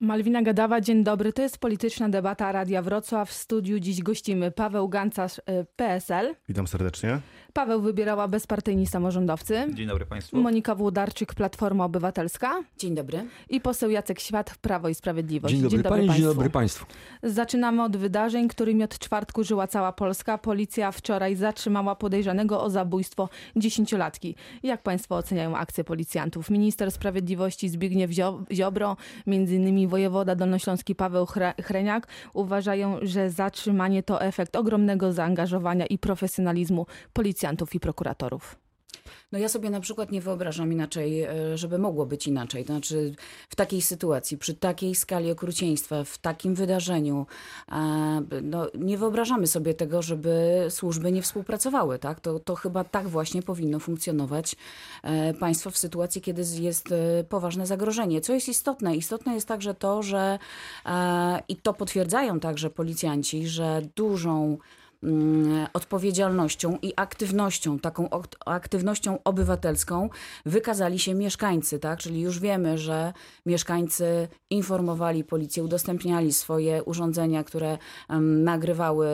Malwina Gadawa, dzień dobry. To jest polityczna debata Radia Wrocław. W studiu dziś gościmy Paweł Gancarz, y, PSL. Witam serdecznie. Paweł wybierała bezpartyjni samorządowcy. Dzień dobry Państwu. Monika Włodarczyk, Platforma Obywatelska. Dzień dobry. I poseł Jacek Świat, Prawo i Sprawiedliwość. Dzień dobry, Pani, dzień dobry Państwu. Zaczynamy od wydarzeń, którymi od czwartku żyła cała Polska. Policja wczoraj zatrzymała podejrzanego o zabójstwo dziesięciolatki. Jak Państwo oceniają akcję policjantów? Minister Sprawiedliwości Zbigniew Ziobro, między innymi wojewoda dolnośląski Paweł Chreniak uważają, że zatrzymanie to efekt ogromnego zaangażowania i profesjonalizmu policjantów i prokuratorów. No ja sobie na przykład nie wyobrażam inaczej, e, żeby mogło być inaczej. To znaczy w takiej sytuacji, przy takiej skali okrucieństwa, w takim wydarzeniu, no nie wyobrażamy sobie tego, żeby służby nie współpracowały. Tak? To, to chyba tak właśnie powinno funkcjonować e, państwo w sytuacji, kiedy jest e, poważne zagrożenie. Co jest istotne? Istotne jest także to, że i to potwierdzają także policjanci, że dużą odpowiedzialnością i aktywnością, taką aktywnością obywatelską wykazali się mieszkańcy, tak? Czyli już wiemy, że mieszkańcy informowali policję, udostępniali swoje urządzenia, które nagrywały,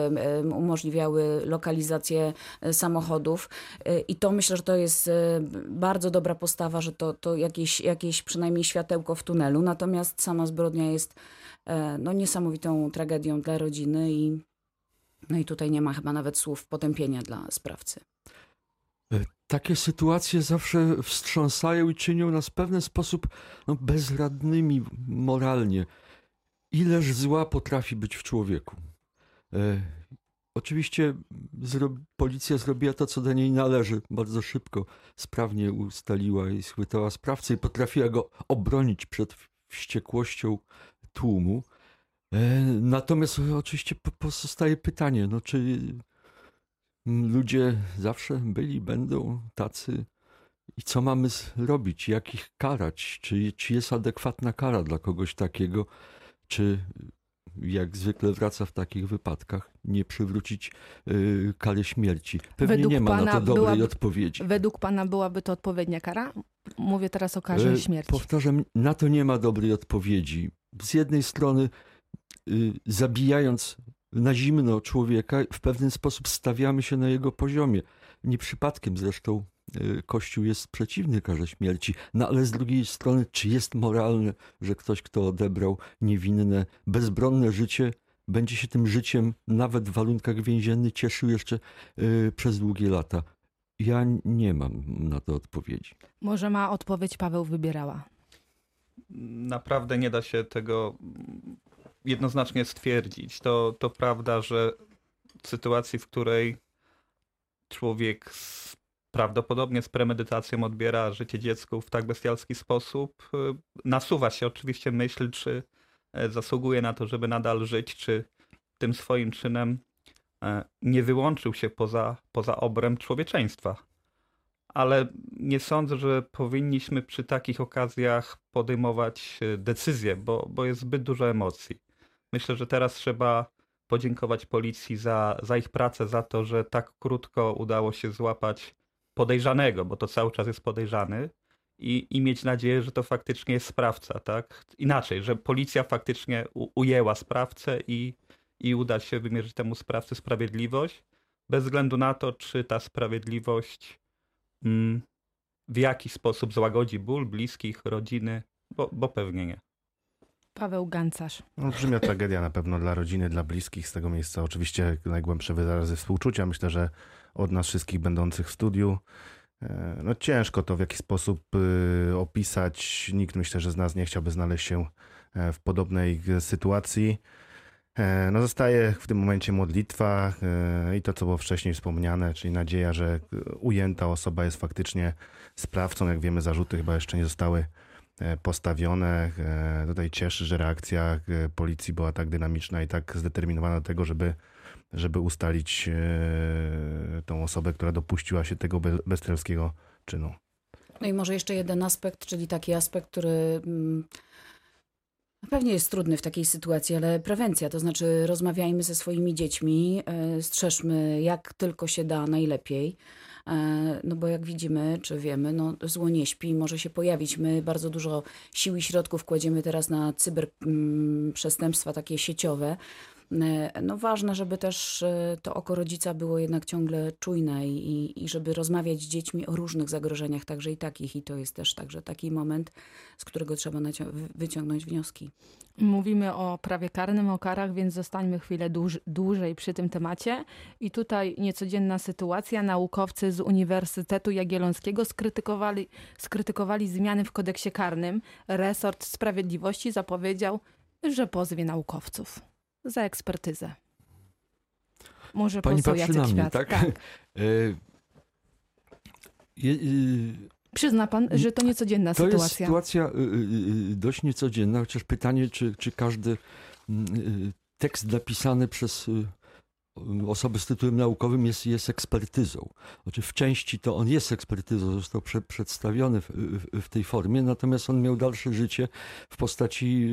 umożliwiały lokalizację e, samochodów e, i to myślę, że to jest e, bardzo dobra postawa, że to, to jakieś, jakieś przynajmniej światełko w tunelu, natomiast sama zbrodnia jest no, niesamowitą tragedią dla rodziny i no i tutaj nie ma chyba nawet słów potępienia dla sprawcy. E, takie sytuacje zawsze wstrząsają i czynią nas w pewien sposób no, bezradnymi moralnie. Ileż zła potrafi być w człowieku. E, oczywiście zro policja zrobiła to, co do niej należy. Bardzo szybko, sprawnie ustaliła i schwytała sprawcę i potrafiła go obronić przed wściekłością tłumu. E, natomiast oczywiście pozostaje pytanie, no czy ludzie zawsze byli, będą tacy i co mamy zrobić, jak ich karać, czy, czy jest adekwatna kara dla kogoś takiego, czy jak zwykle wraca w takich wypadkach, nie przywrócić y, kary śmierci. Pewnie według nie ma na to dobrej byłaby, odpowiedzi. Według pana byłaby to odpowiednia kara? Mówię teraz o karze y, śmierci. Powtarzam, na to nie ma dobrej odpowiedzi. Z jednej strony zabijając na zimno człowieka, w pewien sposób stawiamy się na jego poziomie. Nie przypadkiem zresztą y, Kościół jest przeciwny karze śmierci, no ale z drugiej strony, czy jest moralne, że ktoś, kto odebrał niewinne, bezbronne życie, będzie się tym życiem nawet w warunkach więziennych cieszył jeszcze y, przez długie lata? Ja nie mam na to odpowiedzi. Może ma odpowiedź Paweł wybierała. Naprawdę nie da się tego jednoznacznie stwierdzić. To, to prawda, że w sytuacji, w której człowiek z, prawdopodobnie z premedytacją odbiera życie dziecku w tak bestialski sposób, y, nasuwa się oczywiście myśl, czy e, zasługuje na to, żeby nadal żyć, czy tym swoim czynem e, nie wyłączył się poza, poza obręb człowieczeństwa. Ale nie sądzę, że powinniśmy przy takich okazjach podejmować e, decyzje, bo, bo jest zbyt dużo emocji. Myślę, że teraz trzeba podziękować policji za, za ich pracę, za to, że tak krótko udało się złapać podejrzanego, bo to cały czas jest podejrzany, i, i mieć nadzieję, że to faktycznie jest sprawca, tak? Inaczej, że policja faktycznie u, ujęła sprawcę i, i uda się wymierzyć temu sprawcy sprawiedliwość, bez względu na to, czy ta sprawiedliwość mm, w jakiś sposób złagodzi ból bliskich, rodziny, bo, bo pewnie nie. Paweł Gancarz. Olbrzymia tragedia na pewno dla rodziny, dla bliskich z tego miejsca. Oczywiście najgłębsze wyrazy współczucia. Myślę, że od nas wszystkich będących w studiu. E, no ciężko to w jakiś sposób y, opisać. Nikt myślę, że z nas nie chciałby znaleźć się e, w podobnej sytuacji. E, no zostaje w tym momencie modlitwa i to, co było wcześniej wspomniane, czyli nadzieja, że ujęta osoba jest faktycznie sprawcą. Jak wiemy, zarzuty chyba jeszcze nie zostały postawione. E, tutaj cieszy, że reakcja e, policji była tak dynamiczna i tak zdeterminowana do tego, żeby, żeby ustalić tą osobę, która dopuściła się tego bestialskiego czynu. No i może jeszcze jeden aspekt, czyli taki aspekt, który mm, pewnie jest trudny w takiej sytuacji, ale prewencja, to znaczy rozmawiajmy ze swoimi dziećmi, strzeżmy jak tylko się da najlepiej. E, No bo jak widzimy, czy wiemy, no zło nie śpi, może się pojawić. My bardzo dużo sił i środków kładziemy teraz na cyberprzestępstwa takie sieciowe. E, No ważne, żeby też e, to oko rodzica było jednak ciągle czujne i, i żeby rozmawiać z dziećmi o różnych zagrożeniach, także i takich. I to jest też także taki moment, z którego trzeba wyciągnąć wnioski. Mówimy o prawie karnym, o karach, więc zostańmy chwilę dłuż, dłużej przy tym temacie. I tutaj niecodzienna sytuacja. Naukowcy z Uniwersytetu Jagiellońskiego skrytykowali, skrytykowali zmiany w kodeksie karnym. Resort Sprawiedliwości zapowiedział, że pozwie naukowców za ekspertyzę. Może Pani poseł Jacek na mnie, Świat. tak? tak. E, je, y, Przyzna pan, że to niecodzienna To jest sytuacja. sytuacja y, y, dość niecodzienna, chociaż pytanie, czy, czy każdy mm, tekst napisany przez y, y, osobę z tytułem naukowym jest, jest ekspertyzą. Znaczy w części to on jest ekspertyzą, został prze, przedstawiony w, w, w tej formie, natomiast on miał dalsze życie w postaci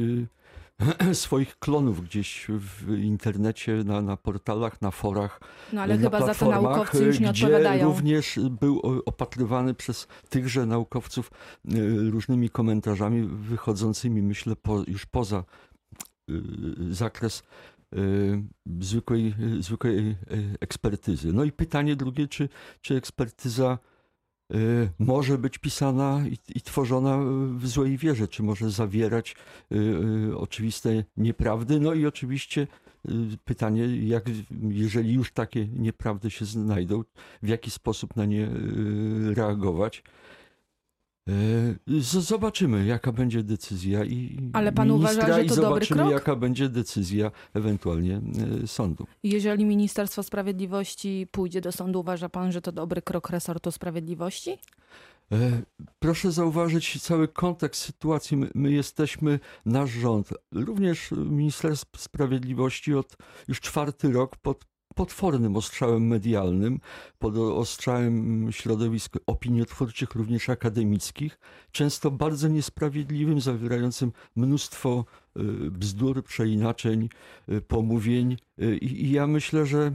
swoich klonów gdzieś w internecie, na, na portalach, na forach. No ale na chyba za to naukowcy już nie gdzie odpowiadają. również był opatrywany przez tychże naukowców y, różnymi komentarzami wychodzącymi, myślę, po, już poza y, zakres y, zwykłej, zwykłej ekspertyzy. No i pytanie drugie, czy, czy ekspertyza może być pisana i, i tworzona w złej wierze, czy może zawierać y, y, oczywiste nieprawdy. No i oczywiście y, pytanie, jak, jeżeli już takie nieprawdy się znajdą, w jaki sposób na nie y, reagować. Z- Zobaczymy, jaka będzie decyzja i Ale pan ministra uważa, że i to dobry zobaczymy, krok? jaka będzie decyzja ewentualnie y, sądu. Jeżeli Ministerstwo Sprawiedliwości pójdzie do sądu, uważa pan, że to dobry krok resortu sprawiedliwości? E, Proszę zauważyć cały kontekst sytuacji. My, my jesteśmy, nasz rząd, również Ministerstwo Sprawiedliwości od już czwarty rok pod potwornym ostrzałem medialnym, pod ostrzałem środowisk opiniotwórczych, również akademickich, często bardzo niesprawiedliwym, zawierającym mnóstwo y, bzdur, przeinaczeń, y, pomówień. Y, I, ja myślę, że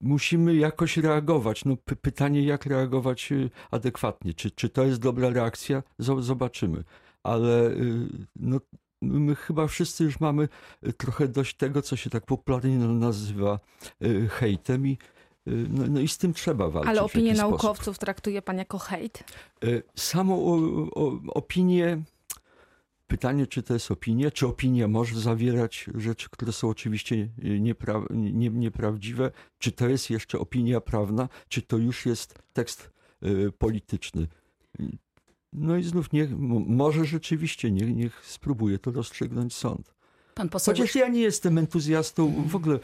musimy jakoś reagować. No, py- pytanie, jak reagować adekwatnie. Czy, czy to jest dobra reakcja? Zo- Zobaczymy. Ale no, my chyba wszyscy już mamy y, trochę dość tego, co się tak popularnie na- nazywa y, hejtem i y, no, no i z tym trzeba walczyć. Ale opinię jakiś sposób. naukowców traktuje pan jako hejt? Samą opinię, pytanie, czy to jest opinia, czy opinia może zawierać rzeczy, które są oczywiście niepra, nie, nieprawdziwe, czy to jest jeszcze opinia prawna, czy to już jest tekst polityczny. No i znów niech, może rzeczywiście niech, niech spróbuje to rozstrzygnąć sąd. Pan poseł, Chociaż ja nie jestem entuzjastą w ogóle y,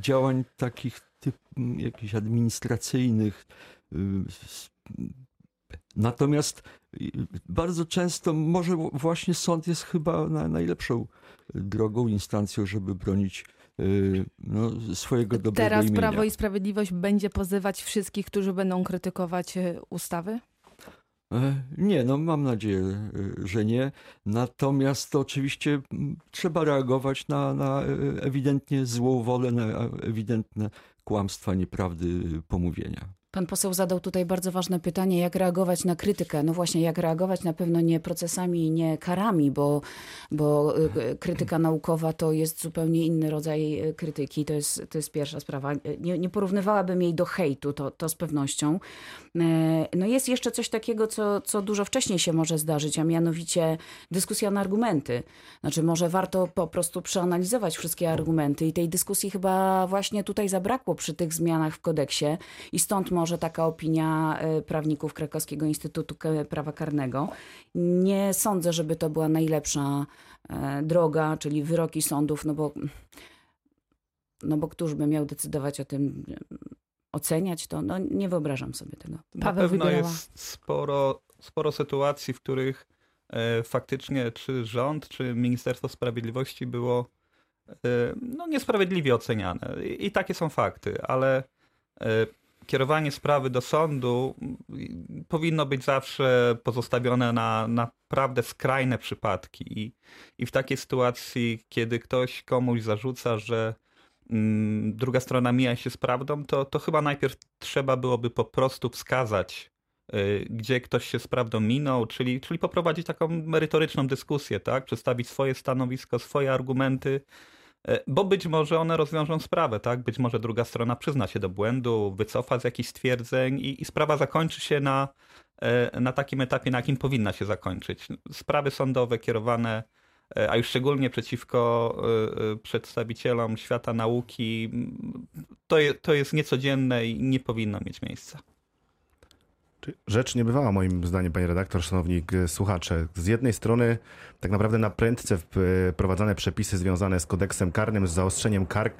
działań takich typ, jakichś administracyjnych. y, Natomiast y, bardzo często może właśnie sąd jest chyba na, najlepszą drogą, instancją, żeby bronić no, swojego dobrego Teraz imienia. Prawo i Sprawiedliwość będzie pozywać wszystkich, którzy będą krytykować ustawy? E, Nie, no mam nadzieję, y, że nie. Natomiast to oczywiście trzeba reagować na, na e, ewidentnie złą wolę, na ewidentne kłamstwa, nieprawdy, pomówienia. Pan poseł zadał tutaj bardzo ważne pytanie, jak reagować na krytykę. No właśnie, jak reagować na pewno nie procesami, nie karami, bo, bo y, krytyka naukowa to jest zupełnie inny rodzaj y, krytyki. To jest, to jest pierwsza sprawa. Nie, nie porównywałabym jej do hejtu, to, to z pewnością. E, No jest jeszcze coś takiego, co, co dużo wcześniej się może zdarzyć, a mianowicie dyskusja na argumenty. Znaczy może warto po prostu przeanalizować wszystkie argumenty i tej dyskusji chyba właśnie tutaj zabrakło przy tych zmianach w kodeksie i stąd może taka opinia e, prawników Krakowskiego Instytutu Prawa Karnego. Nie sądzę, żeby to była najlepsza e, droga, czyli wyroki sądów, no bo, no bo któż by miał decydować o tym, oceniać to? No nie wyobrażam sobie tego. Na Paweł pewno wybierała. jest sporo, sporo sytuacji, w których e, faktycznie czy rząd, czy Ministerstwo Sprawiedliwości było no, niesprawiedliwie oceniane. I, takie są fakty, ale kierowanie sprawy do sądu mm, powinno być zawsze pozostawione na naprawdę skrajne przypadki. I, i w takiej sytuacji, kiedy ktoś komuś zarzuca, że mm, druga strona mija się z prawdą, to, to chyba najpierw trzeba byłoby po prostu wskazać, y, gdzie ktoś się z prawdą minął, czyli, czyli poprowadzić taką merytoryczną dyskusję, tak? przedstawić swoje stanowisko, swoje argumenty, bo być może one rozwiążą sprawę, tak? Być może druga strona przyzna się do błędu, wycofa z jakichś stwierdzeń i, i sprawa zakończy się na, y, na takim etapie, na jakim powinna się zakończyć. Sprawy sądowe kierowane E, a już szczególnie przeciwko e, e, przedstawicielom świata nauki, to, je, to jest niecodzienne i nie powinno mieć miejsca. Rzecz niebywała moim zdaniem, panie redaktor, szanowni słuchacze. Z jednej strony tak naprawdę na prędce wprowadzane przepisy związane z kodeksem karnym, z zaostrzeniem kar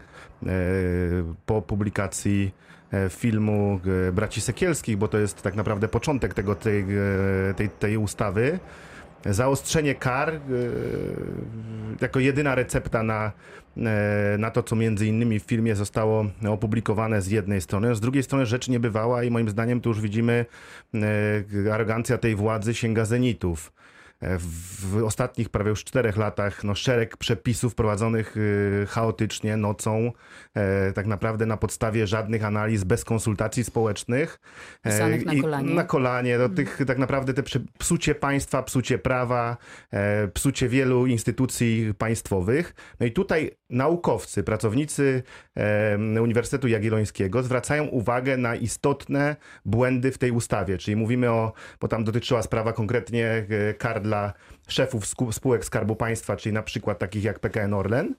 po publikacji filmu Braci Sekielskich, bo to jest tak naprawdę początek tego, tej, tej, tej ustawy zaostrzenie kar jako jedyna recepta na, na to, co między innymi w filmie zostało opublikowane z jednej strony. Z drugiej strony rzecz nie bywała i moim zdaniem tu już widzimy arogancja tej władzy sięga zenitów w ostatnich prawie już czterech latach no, szereg przepisów prowadzonych y, chaotycznie, nocą, e, tak naprawdę na podstawie żadnych analiz, bez konsultacji społecznych. E, Pisanych na kolanie. Na kolanie. Do tych, tak naprawdę te psucie państwa, psucie prawa, e, psucie wielu instytucji państwowych. No i tutaj naukowcy, pracownicy Uniwersytetu Jagiellońskiego zwracają uwagę na istotne błędy w tej ustawie, czyli mówimy o, bo tam dotyczyła sprawa konkretnie kar dla szefów spółek Skarbu Państwa, czyli na przykład takich jak PKN Orlen,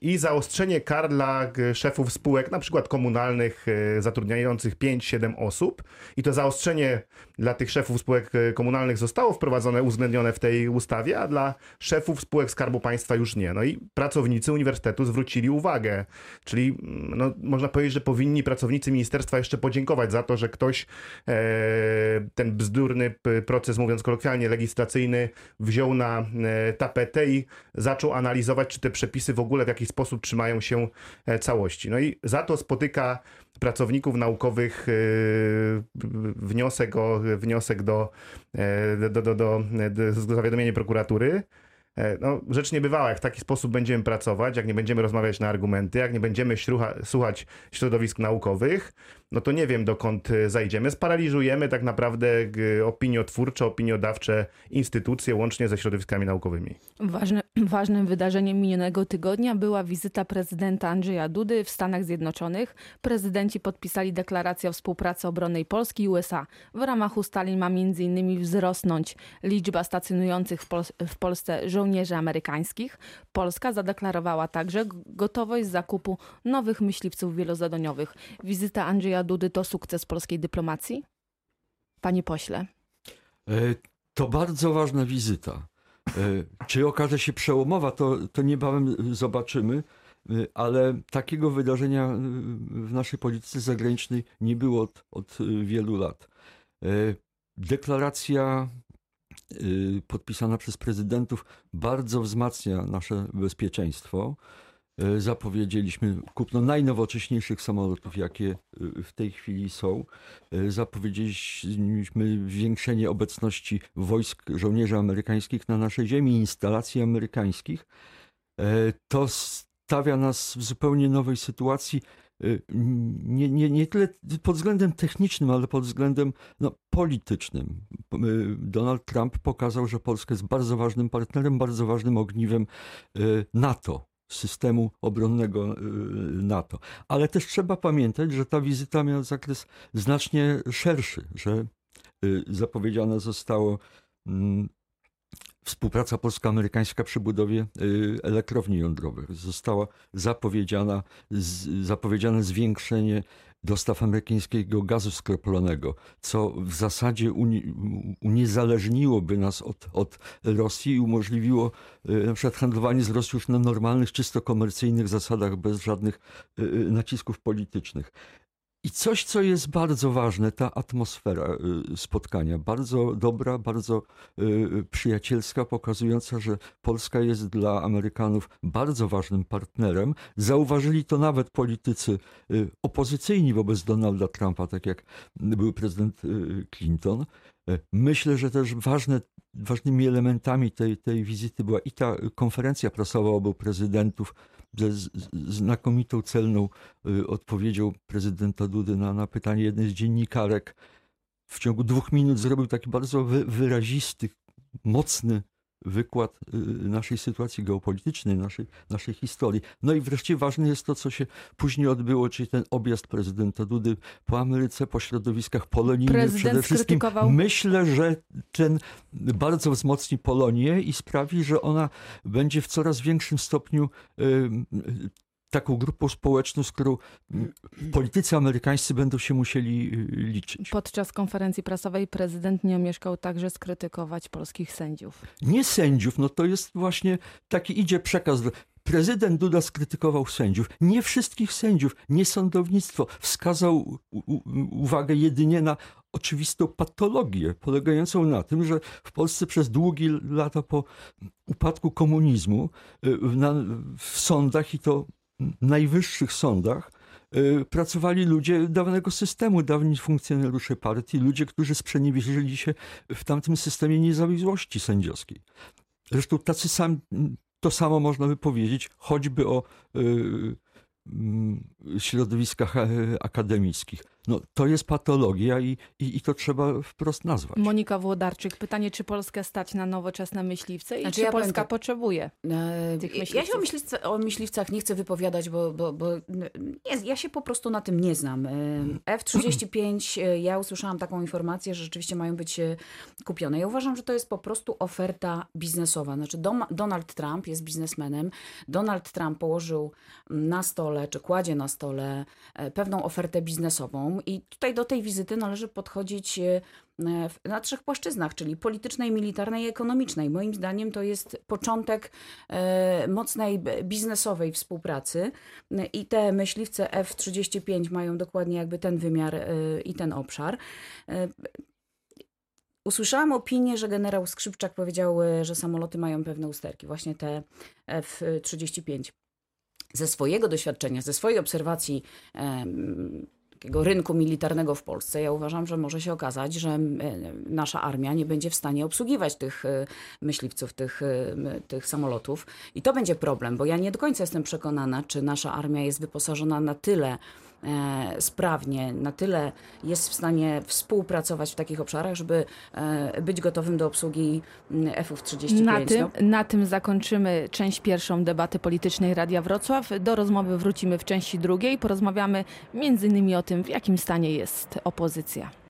i zaostrzenie kar dla szefów spółek, na przykład komunalnych, e, zatrudniających 5-7 osób. I to zaostrzenie dla tych szefów spółek e, komunalnych zostało wprowadzone, uwzględnione w tej ustawie, a dla szefów spółek Skarbu Państwa już nie. No i pracownicy uniwersytetu zwrócili uwagę, czyli mm, no, można powiedzieć, że powinni pracownicy ministerstwa jeszcze podziękować za to, że ktoś e, ten bzdurny proces, mówiąc kolokwialnie, legislacyjny wziął na e, tapetę i zaczął analizować, czy te przepisy w ogóle w jakiś sposób trzymają się e, całości. No i za to spotyka pracowników naukowych e, wniosek, o, wniosek do, e, do, do, do, do zawiadomienia prokuratury. No, rzecz niebywała, jak w taki sposób będziemy pracować, jak nie będziemy rozmawiać na argumenty, jak nie będziemy słuchać środowisk naukowych, no to nie wiem dokąd y, zajdziemy. Sparaliżujemy tak naprawdę opiniotwórcze, opiniodawcze instytucje łącznie ze środowiskami naukowymi. Ważne, ważnym wydarzeniem minionego tygodnia była wizyta prezydenta Andrzeja Dudy w Stanach Zjednoczonych. Prezydenci podpisali deklarację o współpracy obronnej Polski i USA. W ramach ustaleń ma m.in. wzrosnąć liczba stacjonujących w, Pol w Polsce żołnierzy amerykańskich. Polska zadeklarowała także gotowość zakupu nowych myśliwców wielozadaniowych. Wizyta Andrzeja Dudy to sukces polskiej dyplomacji? Panie pośle. E, to bardzo ważna wizyta. E, czy okaże się przełomowa, to, to niebawem zobaczymy, e, ale takiego wydarzenia w naszej polityce zagranicznej nie było od, od wielu lat. Deklaracja podpisana przez prezydentów bardzo wzmacnia nasze bezpieczeństwo. E, zapowiedzieliśmy kupno najnowocześniejszych samolotów, jakie e, w tej chwili są. Zapowiedzieliśmy zwiększenie obecności wojsk żołnierzy amerykańskich na naszej ziemi, instalacji amerykańskich. To stawia nas w zupełnie nowej sytuacji. Nie, nie, nie tyle pod względem technicznym, ale pod względem no, politycznym. Donald Trump pokazał, że Polska jest bardzo ważnym partnerem, bardzo ważnym ogniwem NATO systemu obronnego y, NATO. Ale też trzeba pamiętać, że ta wizyta miała zakres znacznie szerszy, że y, zapowiedziane zostało mm, współpraca polsko-amerykańska przy budowie y, elektrowni jądrowych. Została zapowiedziana, zapowiedziane zwiększenie dostaw amerykańskiego gazu skroplonego, co w zasadzie uni uniezależniłoby nas od, od Rosji i umożliwiło y, na przykład handlowanie z Rosją już na normalnych, czysto komercyjnych zasadach, bez żadnych y nacisków politycznych. I coś, co jest bardzo ważne, ta atmosfera y, spotkania, bardzo dobra, bardzo y, przyjacielska, pokazująca, że Polska jest dla Amerykanów bardzo ważnym partnerem. Zauważyli to nawet politycy y, opozycyjni wobec Donalda Trumpa, tak jak był prezydent Clinton. Myślę, że też ważne, ważnymi elementami tej, tej wizyty była i ta konferencja prasowa obu prezydentów, ze znakomitą celną y, odpowiedzią prezydenta Dudy na, na pytanie jednej z dziennikarek. W ciągu dwóch minut zrobił taki bardzo wy, wyrazisty, mocny wykład y, naszej sytuacji geopolitycznej, naszej, naszej historii. No i wreszcie ważne jest to, co się później odbyło, czyli ten objazd prezydenta Dudy po Ameryce, po środowiskach polonijnych Prezydent przede wszystkim. skrytykował- Myślę, że ten bardzo wzmocni Polonię i sprawi, że ona będzie w coraz większym stopniu y, taką grupą społeczną, z którą y, politycy amerykańscy będą się musieli y, liczyć. Podczas konferencji prasowej prezydent nie omieszkał także skrytykować polskich sędziów. Nie sędziów, no to jest właśnie taki idzie przekaz. Prezydent Duda skrytykował sędziów. Nie wszystkich sędziów, nie sądownictwo. Wskazał uwagę jedynie na oczywistą patologię, polegającą na tym, że w Polsce przez długie lata po upadku komunizmu y, na, w sądach i to najwyższych sądach y, pracowali ludzie dawnego systemu, dawni funkcjonariusze partii, ludzie, którzy sprzeniewierzyli się w tamtym systemie niezawisłości sędziowskiej. Zresztą tacy sam, to samo można by powiedzieć choćby o y, mm, środowiskach e, akademickich. No, to jest patologia i, i, i to trzeba wprost nazwać. Monika Włodarczyk, pytanie, czy Polskę stać na nowoczesne myśliwce i Znaczy, czy ja Polska tak. potrzebuje? E, Tych Ja się o, myśliwców. o myśliwcach nie chcę wypowiadać, bo, bo, bo nie, ja się po prostu na tym nie znam. E, F-35, e, ja usłyszałam taką informację, że rzeczywiście mają być e, kupione. Ja uważam, że to jest po prostu oferta biznesowa. Znaczy Dom, Donald Trump jest biznesmenem. Donald Trump położył na stole, czy kładzie na stole pewną ofertę biznesową i tutaj do tej wizyty należy podchodzić e, na trzech płaszczyznach, czyli politycznej, militarnej i ekonomicznej. Moim zdaniem to jest początek e, mocnej biznesowej współpracy E, i te myśliwce F-35 mają dokładnie jakby ten wymiar i ten obszar. Usłyszałam opinię, że generał Skrzypczak powiedział, że samoloty mają pewne usterki, właśnie te F-35. Ze swojego doświadczenia, ze swojej obserwacji takiego rynku militarnego w Polsce, ja uważam, że może się okazać, że e, nasza armia nie będzie w stanie obsługiwać tych e, myśliwców, tych, e, tych samolotów. I to będzie problem, bo ja nie do końca jestem przekonana, czy nasza armia jest wyposażona na tyle sprawnie, na tyle jest w stanie współpracować w takich obszarach, żeby e, być gotowym do obsługi m, F-35. Na tym, No, na tym zakończymy część pierwszą debaty politycznej Radia Wrocław. Do rozmowy wrócimy w części drugiej. Porozmawiamy między innymi o tym, w jakim stanie jest opozycja.